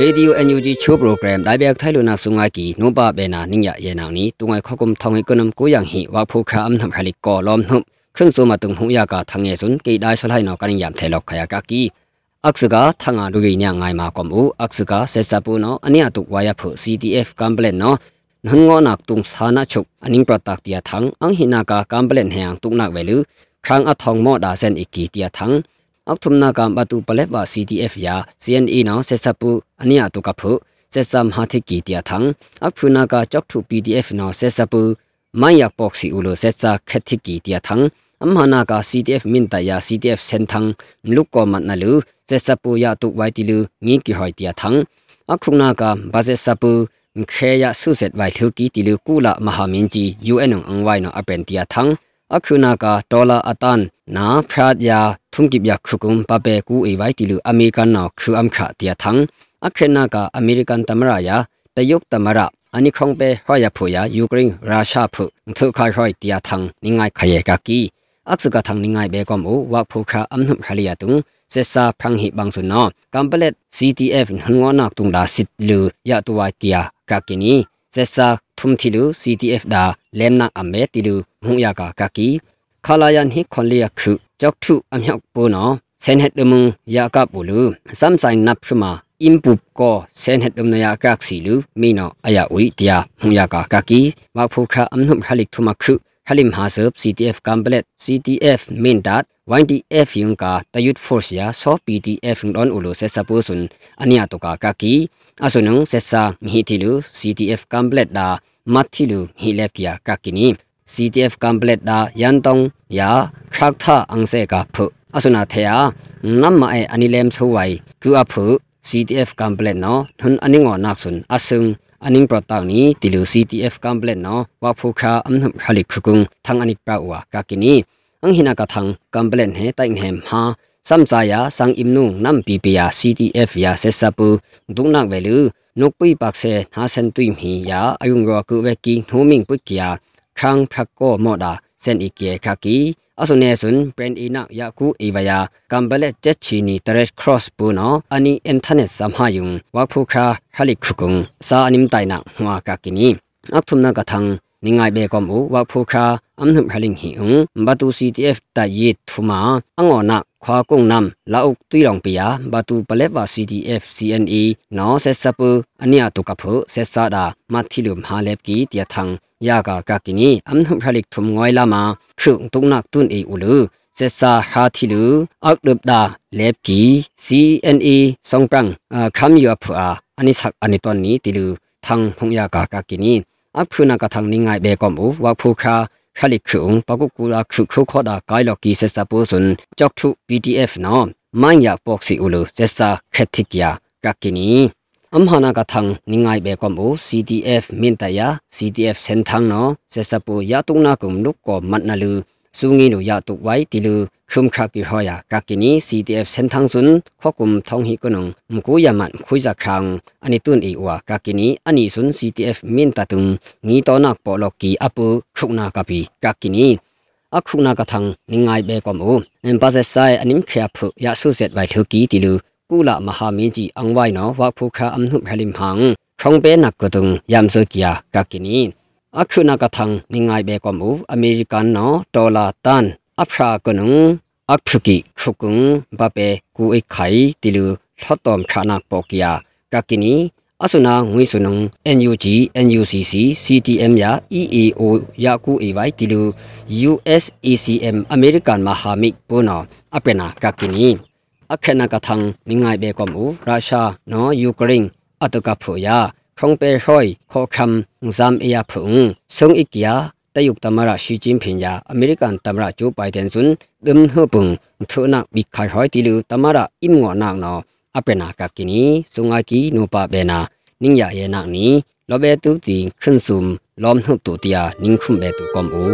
Radio NUG Chu Program Dai Bek Thai Luna Sunga Ki Nompa Bena Ningya Ye Nang Ni Tungai Khokum Thongai Kunam Ko Yang Hi Wa Phu Kha Am Nam Halik Ko Lom Hum Khun So Ma Tung Hu Ya Ka Thang Ye Sun Ki Dai Sol Hai No Kan Yam Thai Lok Khaya Ka Ki Aksuga Thanga Lu Wi Nya Ngai Ma Kom U Aksuga Sesa Pu No Ania Tu Wa Ya Phu CDF Complaint No နှန်ငေါနာကုံသာနာချုပ်အနင်းပတက်တီယထန်းအင်ဟိနာကာကမ်ပလန်ဟဲန်တုနာဝဲလူခန်းအထောင်မောဒါဆန်အီကီတီယထန်းအောက်ထုမနာကံဘတူပလက်ပါ CDF ယာ CNA နောင်ဆက်ဆပ်ပူအနိယတုကဖုဆက်ဆမ်ဟာတိကီတျာထံအဖုနာကကြောက်ထု PDF နောင်ဆက်ဆပ်ပူမိုင်ယပေါက်စီဥလိုဆက်ဆာခက်တိကီတျာထံအမဟာနာက CDF မင်တယာ CDF စန်ထံမလုကောမတ်နလူဆက်ဆပ်ပူယာတုဝိုင်တီလူငီကီဟွိုင်တျာထံအခုနာကဘာဇက်ဆပ်ပူခေယဆုဆက်ဝိုင်ထုကီတီလူကူလာမဟာမင်းကြီး UN အန်ဝိုင်နောအပန်တျာထံအခုနာကဒေါ်လာအတန်နာဖရာဒယာထုံကိဗျာခုကုံပပေကူအေဝိုင်တီလူအမေရိကန်နော်ခူအမ်ခါတယာသံအခရနာကအမေရိကန်တမရာယာတယုတ်တမရာအနိခေါင်ပေဟွာယဖူယာယူကရိန်းရုရှားဖုသုခါဟွိုက်တယာသံနိငိုင်ခယေကကီอักษกทางนิงไงเบกอมูวักผูคาอัมนุฮาลียตุงเซซาพังหิบังสุนอกัมเปเลต CTF หันงอนักตุงดาสิลือยะตัวเกียกากินีเซซาทุมทิลู CTF ดาเลมนักอเมติลูหุยากากากีခလာယန်ဟိခွန်လျက်ခုကြောက်ထုအမြောက်ပိုးနော်ဆန်ဟက်ဒမုံယာကပူလူစမ်ဆိုင်နပ်ရှမာအင်ပုပကိုဆန်ဟက်ဒမနယာကခစီလူမိနော်အယဝီတယာမှုယာကကကီမဖုခအမနုဟလိကထမခုဟလိမဟာဆပ် CTF ကမ်ပလက် CTF main dot YDF ယုံကတယုတ်ဖော့စီယာဆော PDF ဒွန်ဥလိုဆက်စပုစွန်အနိယတကကကီအဆုနုံဆက်စာမီတီလူ CTF ကမ်ပလက်ဒါမတ်တီလူဟီလက်ပြာကကီနီ CTF complete da yantong ya khakha angse ka phu asuna theya namma ai anilem thuwai ku a phu CTF complete no thun aningo naksun asung aning protak ni tilu CTF complete no wa phu kha amnam khali khukung thang anik pa wa ka kini ang hina ka thang complete he tai nghem ha samsaya sang imnu nam ppya ctf ya sesapu dungnak velu nokpui pakse na sen tui mi ya ayung ro ku ve ki thoming pukya ခန်းဖက်ကိုမောဒါစန်အီကေခါကီအဆုနေဆွန်ပရန်အီနာယာကူအီဝယာကမ်ဘလက်ချက်ချီနီတရက်ခရော့စ်ပူနောအနီအင်တာနက်ဆမ်ဟာယုံဝါဖူခါဟလိခုကုံစာအနိမ်တိုင်နာဟွာကာကီနီအခုမနကထန်းနိငိုင်ဘေကောမူဝါဖူခါအမ်နှုဟလင်ဟီုံဘတူ CTF တယေထုမာအငေါနာခွာကုံနမ်လာအုတ်တီရောင်ပီယာဘတူပလက်ဝါ CTF CNE နော်ဆက်စပူအနိယတုကဖုဆက်စာဒါမတ်တီလုံဟာလက်ကီတယထန်းยากากากินีอัมนุพระลิกทุมงอยลามาชุงตุงนักตุนเออุลือเซซาฮาทิลืออักดับดาเลบกี CNA สองปังอ่าคำยัวผัวอันนี้สักอันนี้ตอนนี้ติลือทางพงยากากากินีอัพพูนากะทางนิงายเบกอมอูว่าผู้คาခလိခုံပကုကူလာခုခုခေါ်တာဂိုင်လော်ကီဆက်စပ်ပိုးစွန်ကြောက်ထု PDF နော်မိုင်းရပေါ့စီဦးလို့ဆက်စာခက်တိကယာကကီနီ amhana ka thang ningai be kom bu CTF min ta ya CTF sen thang no se sapu ya tung na kum nuk ko mat na lu su ngi nu ya tu wai ti lu khum kha ki ho ya ka ki ni CTF sen thang sun kho kum thong hi ko nong m ku ya man khui ja khang ani tun i wa ka ki ni ani sun CTF min ta tung ngi to nak po lo ki apu khuk na ka pi ka ki ni အခုနာကထံငိုင်ဘဲကမှုအမ်ပါစဆိုင်အနိမ်ခေဖုရဆုဆက်ဝိုင်ထုကီတီလူကူလာမဟာမင်းကြီးအန်ဝိုင်နော်ဝါဖုခါအမ်နုဖလိမ်ဟန်ခေါင်ပဲနကတုံယမ်စကီယာကကီနီအခုနာကထန်နိငိုင်ဘေကမူအမေရိကန်နော်ဒေါ်လာတန်အဖရာကနုံအခုကီခုကုံဘပေကူအိခိုင်တီလူလှတ်တော်ခါနာပေါကီယာကကီနီအစနာငွေစနုံ NUG NUCC CTM ရ EAO ရကူ AY တီလူ USACM အမေရိကန်မဟာမိတ်ပေါ်နော်အပနာကကီနီအခက်နကထံမိငိုင်ဘေကမူရုရှားနော်ယူကရိန်းအတကဖူယာထုံပေဟွိုင်ခေါခမ်ဇမ်အယာဖုံဆုံအိကီယာတယုတ်တမရရှီချင်းဖင်ယာအမေရိကန်တမရဂျိုဘိုင်ဒန်ဇွန်းဒမ်ဟပုန်ထုနာဘီခိုင်ဟွိုင်တီလူတမရအင်ငေါနာနော်အပနာကကီနီစုံငါကီနိုပါဘေနာနင်းရရဲ့နာနီလောဘေတူတီခွန်းဆုံလောမ်ဟုတ်တူတီယာနင်းခွမ်ဘေတူကွန်အူ